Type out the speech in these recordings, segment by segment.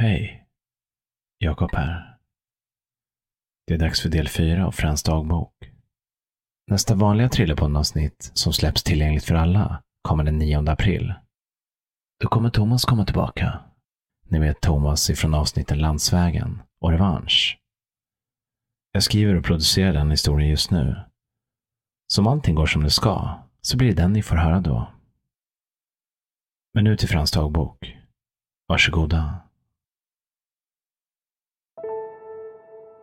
Hej! Jakob här. Det är dags för del fyra av Frans dagbok. Nästa vanliga Trillepodden-avsnitt som släpps tillgängligt för alla kommer den 9 april. Då kommer Thomas komma tillbaka. Ni vet Thomas ifrån avsnitten Landsvägen och Revansch. Jag skriver och producerar den historien just nu. Så om allting går som det ska, så blir det den ni får höra då. Men nu till Frans dagbok. Varsågoda.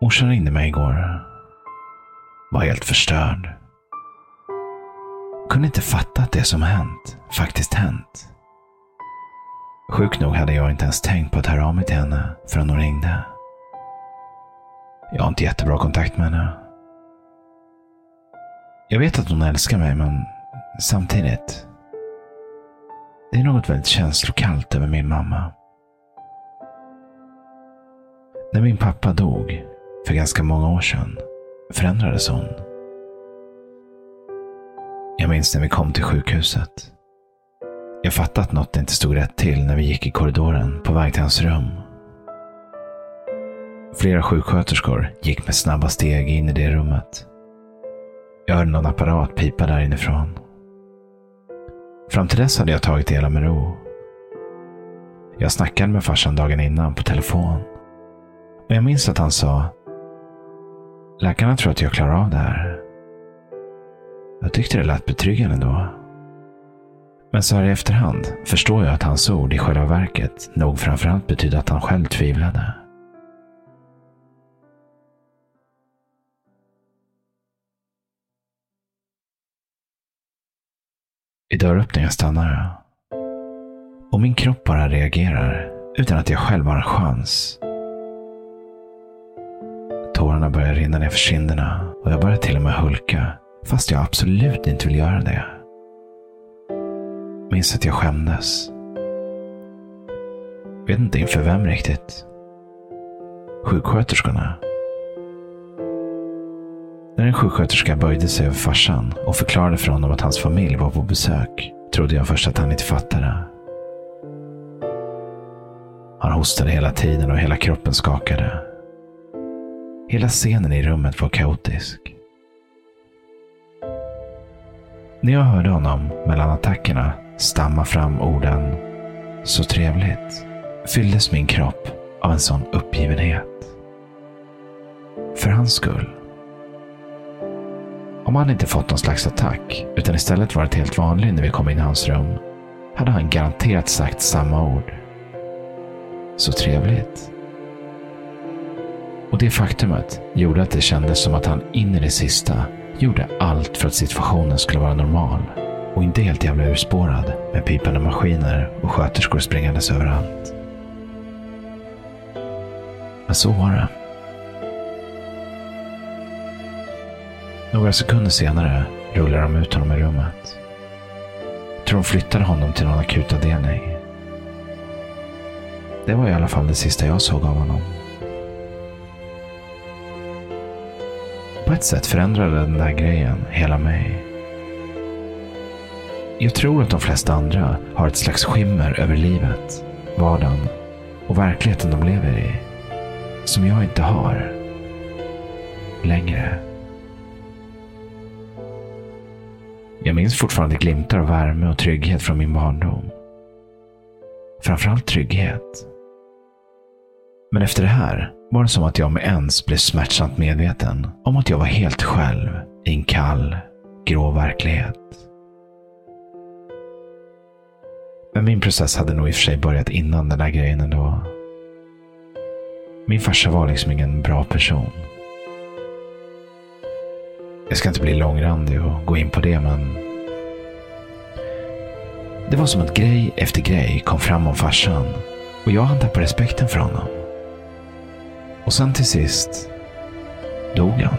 Morsan ringde mig igår. Var helt förstörd. Kunde inte fatta att det som hänt faktiskt hänt. Sjukt nog hade jag inte ens tänkt på att höra av mig till henne förrän hon ringde. Jag har inte jättebra kontakt med henne. Jag vet att hon älskar mig, men samtidigt. Det är något väldigt känslokallt över min mamma. När min pappa dog för ganska många år sedan förändrades hon. Jag minns när vi kom till sjukhuset. Jag fattade att något inte stod rätt till när vi gick i korridoren på väg till hans rum. Flera sjuksköterskor gick med snabba steg in i det rummet. Jag hörde någon apparat pipa där inifrån. Fram till dess hade jag tagit det hela med ro. Jag snackade med farsan dagen innan på telefon. Och jag minns att han sa Läkarna tror att jag klarar av det här. Jag tyckte det lät betryggande då. Men så här i efterhand förstår jag att hans ord i själva verket nog framförallt betydde att han själv tvivlade. I dörröppningen stannar jag. Och min kropp bara reagerar utan att jag själv har en chans. Tårarna började rinna ner för kinderna och jag började till och med hulka fast jag absolut inte ville göra det. Minns att jag skämdes. Vet inte inför vem riktigt. Sjuksköterskorna. När en sjuksköterska böjde sig över farsan och förklarade för honom att hans familj var på besök trodde jag först att han inte fattade. Han hostade hela tiden och hela kroppen skakade. Hela scenen i rummet var kaotisk. När jag hörde honom mellan attackerna stamma fram orden så trevligt fylldes min kropp av en sån uppgivenhet. För hans skull. Om han inte fått någon slags attack, utan istället varit helt vanlig när vi kom in i hans rum, hade han garanterat sagt samma ord. Så trevligt. Och det faktumet gjorde att det kändes som att han in i det sista gjorde allt för att situationen skulle vara normal och inte helt jävla urspårad med pipande maskiner och sköterskor springandes överallt. Men så var det. Några sekunder senare rullade de ut honom i rummet. Jag tror de flyttade honom till någon akutavdelning. Det var i alla fall det sista jag såg av honom. På ett sätt förändrade den där grejen hela mig. Jag tror att de flesta andra har ett slags skimmer över livet, vardagen och verkligheten de lever i. Som jag inte har. Längre. Jag minns fortfarande glimtar av värme och trygghet från min barndom. Framförallt trygghet. Men efter det här var det som att jag med ens blev smärtsamt medveten om att jag var helt själv i en kall, grå verklighet. Men min process hade nog i och för sig börjat innan den där grejen ändå. Min farsa var liksom ingen bra person. Jag ska inte bli långrandig och gå in på det, men det var som att grej efter grej kom fram om farsan och jag hann tappa respekten för honom. Och sen till sist dog han.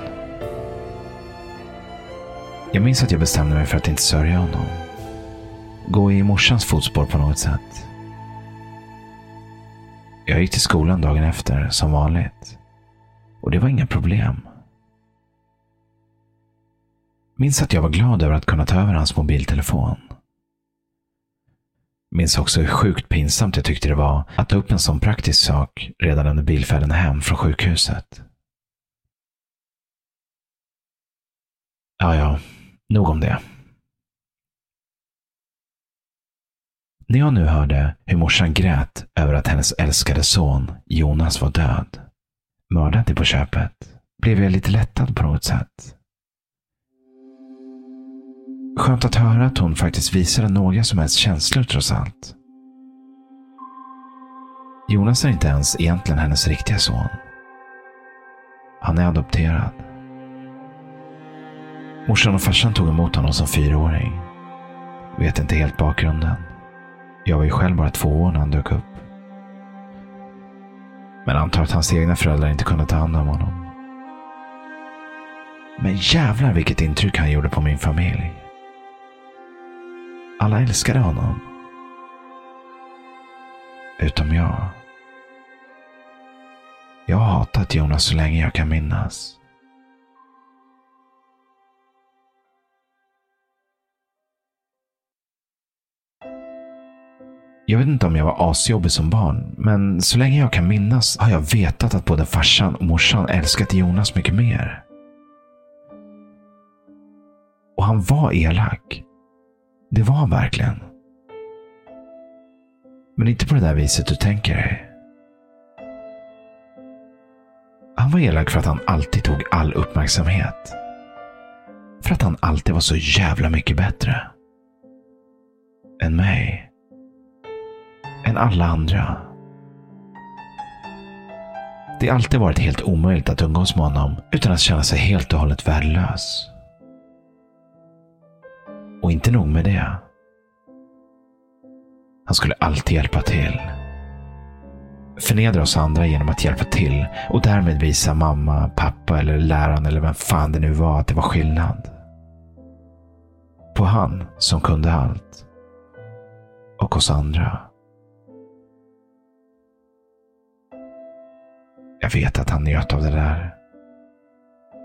Jag minns att jag bestämde mig för att inte sörja honom. Gå i morsans fotspår på något sätt. Jag gick till skolan dagen efter, som vanligt. Och det var inga problem. Minns att jag var glad över att kunna ta över hans mobiltelefon. Minns också hur sjukt pinsamt jag tyckte det var att ta upp en sån praktisk sak redan under bilfärden hem från sjukhuset. Ja, ja, nog om det. När jag nu hörde hur morsan grät över att hennes älskade son Jonas var död, mördad till på köpet, blev jag lite lättad på något sätt. Skönt att höra att hon faktiskt visade några som helst känslor trots allt. Jonas är inte ens egentligen hennes riktiga son. Han är adopterad. Morsan och farsan tog emot honom som fyraåring. Vet inte helt bakgrunden. Jag var ju själv bara två år när han dök upp. Men antar att hans egna föräldrar inte kunde ta hand om honom. Men jävlar vilket intryck han gjorde på min familj. Alla älskade honom. Utom jag. Jag har hatat Jonas så länge jag kan minnas. Jag vet inte om jag var asjobbig som barn, men så länge jag kan minnas har jag vetat att både farsan och morsan älskat Jonas mycket mer. Och han var elak. Det var han verkligen. Men inte på det där viset du tänker dig. Han var elak för att han alltid tog all uppmärksamhet. För att han alltid var så jävla mycket bättre. Än mig. Än alla andra. Det har alltid varit helt omöjligt att umgås med honom utan att känna sig helt och hållet värdelös. Och inte nog med det. Han skulle alltid hjälpa till. Förnedra oss andra genom att hjälpa till och därmed visa mamma, pappa eller läraren eller vem fan det nu var att det var skillnad. På han som kunde allt. Och oss andra. Jag vet att han njöt av det där.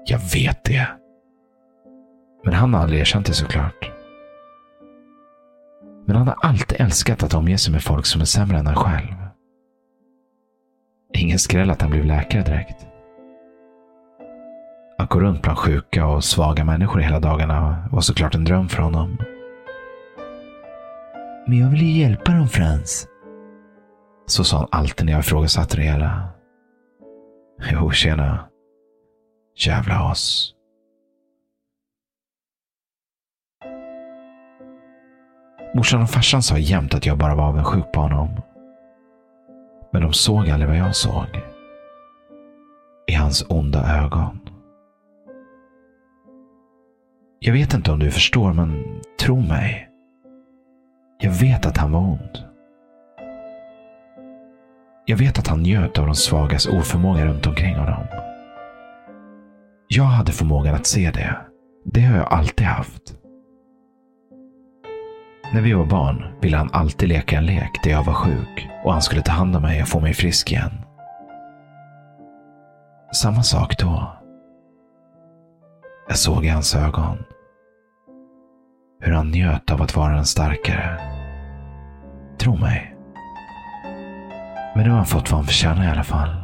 Jag vet det. Men han har aldrig erkänt det såklart. Men han har alltid älskat att omge sig med folk som är sämre än han själv. Ingen skräll att han blev läkare direkt. Att gå runt bland sjuka och svaga människor hela dagarna var såklart en dröm för honom. Men jag vill ju hjälpa dem Frans. Så sa han alltid när jag ifrågasatte det hela. Jo, tjena. Jävla as. Morsan och farsan sa jämt att jag bara var avundsjuk på honom. Men de såg aldrig vad jag såg. I hans onda ögon. Jag vet inte om du förstår, men tro mig. Jag vet att han var ond. Jag vet att han njöt av de svagas oförmåga runt omkring honom. Jag hade förmågan att se det. Det har jag alltid haft. När vi var barn ville han alltid leka en lek där jag var sjuk och han skulle ta hand om mig och få mig frisk igen. Samma sak då. Jag såg i hans ögon hur han njöt av att vara den starkare. Tro mig. Men nu har han fått vad han förtjänar i alla fall.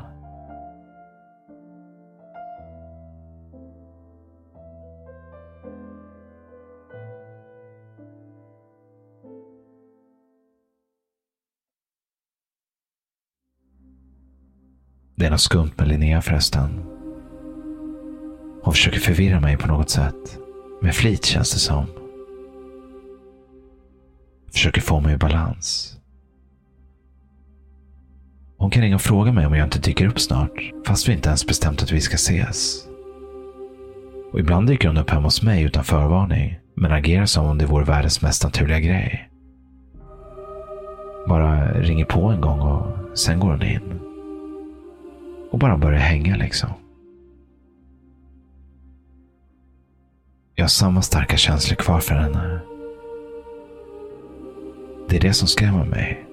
Det är något skumt med Linnea förresten. Hon försöker förvirra mig på något sätt. Med flit känns det som. Försöker få mig i balans. Hon kan ringa och fråga mig om jag inte dyker upp snart, fast vi inte ens bestämt att vi ska ses. Och ibland dyker hon upp hemma hos mig utan förvarning, men agerar som om det vore världens mest naturliga grej. Bara ringer på en gång och sen går hon in och bara börja hänga liksom. Jag har samma starka känslor kvar för henne. Det är det som skrämmer mig.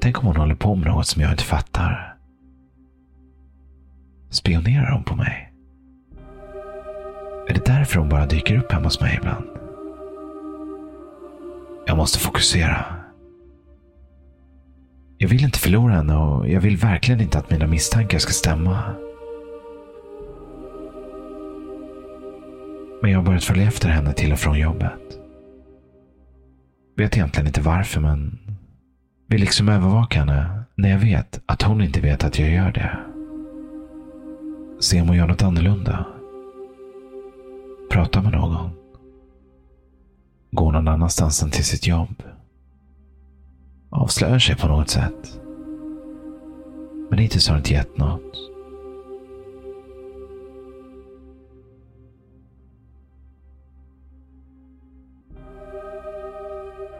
Tänk om hon håller på med något som jag inte fattar. Spionerar hon på mig? Är det därför hon bara dyker upp hemma hos mig ibland? Jag måste fokusera. Jag vill inte förlora henne och jag vill verkligen inte att mina misstankar ska stämma. Men jag har börjat följa efter henne till och från jobbet. Vet egentligen inte varför, men vill liksom övervaka henne när jag vet att hon inte vet att jag gör det. Se om hon gör något annorlunda. Prata med någon. Gå någon annanstans än till sitt jobb. Avslöjar sig på något sätt. Men hittills har det inte gett något.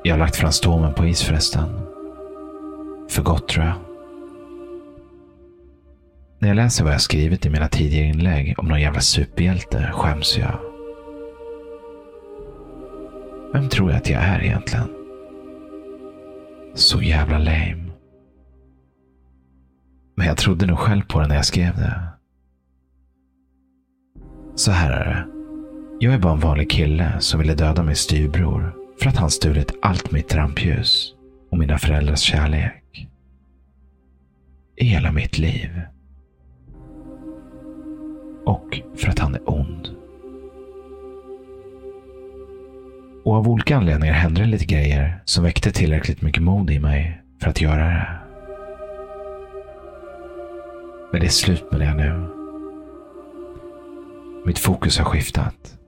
Jag har lagt Franstomen på is förresten. För gott tror jag. När jag läser vad jag skrivit i mina tidigare inlägg om någon jävla superhjälte skäms jag. Vem tror jag att jag är egentligen? Så jävla lame. Men jag trodde nog själv på det när jag skrev det. Så här är det. Jag är bara en vanlig kille som ville döda min styvbror för att han stulit allt mitt rampljus och mina föräldrars kärlek. I hela mitt liv. Och för att han är ond. Och av olika anledningar hände det lite grejer som väckte tillräckligt mycket mod i mig för att göra det. Men det är slut med det nu. Mitt fokus har skiftat.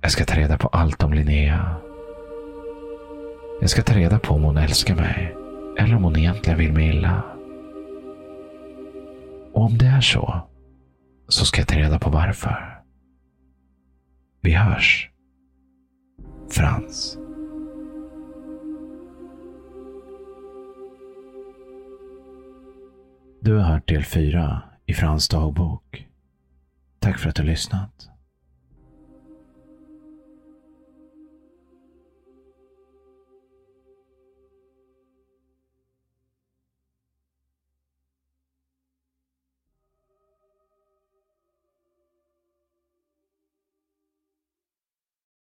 Jag ska ta reda på allt om Linnea. Jag ska ta reda på om hon älskar mig eller om hon egentligen vill mig illa. Och om det är så, så ska jag ta reda på varför. Vi hörs. Frans. Du har hört del 4 i Frans dagbok. Tack för att du lyssnat.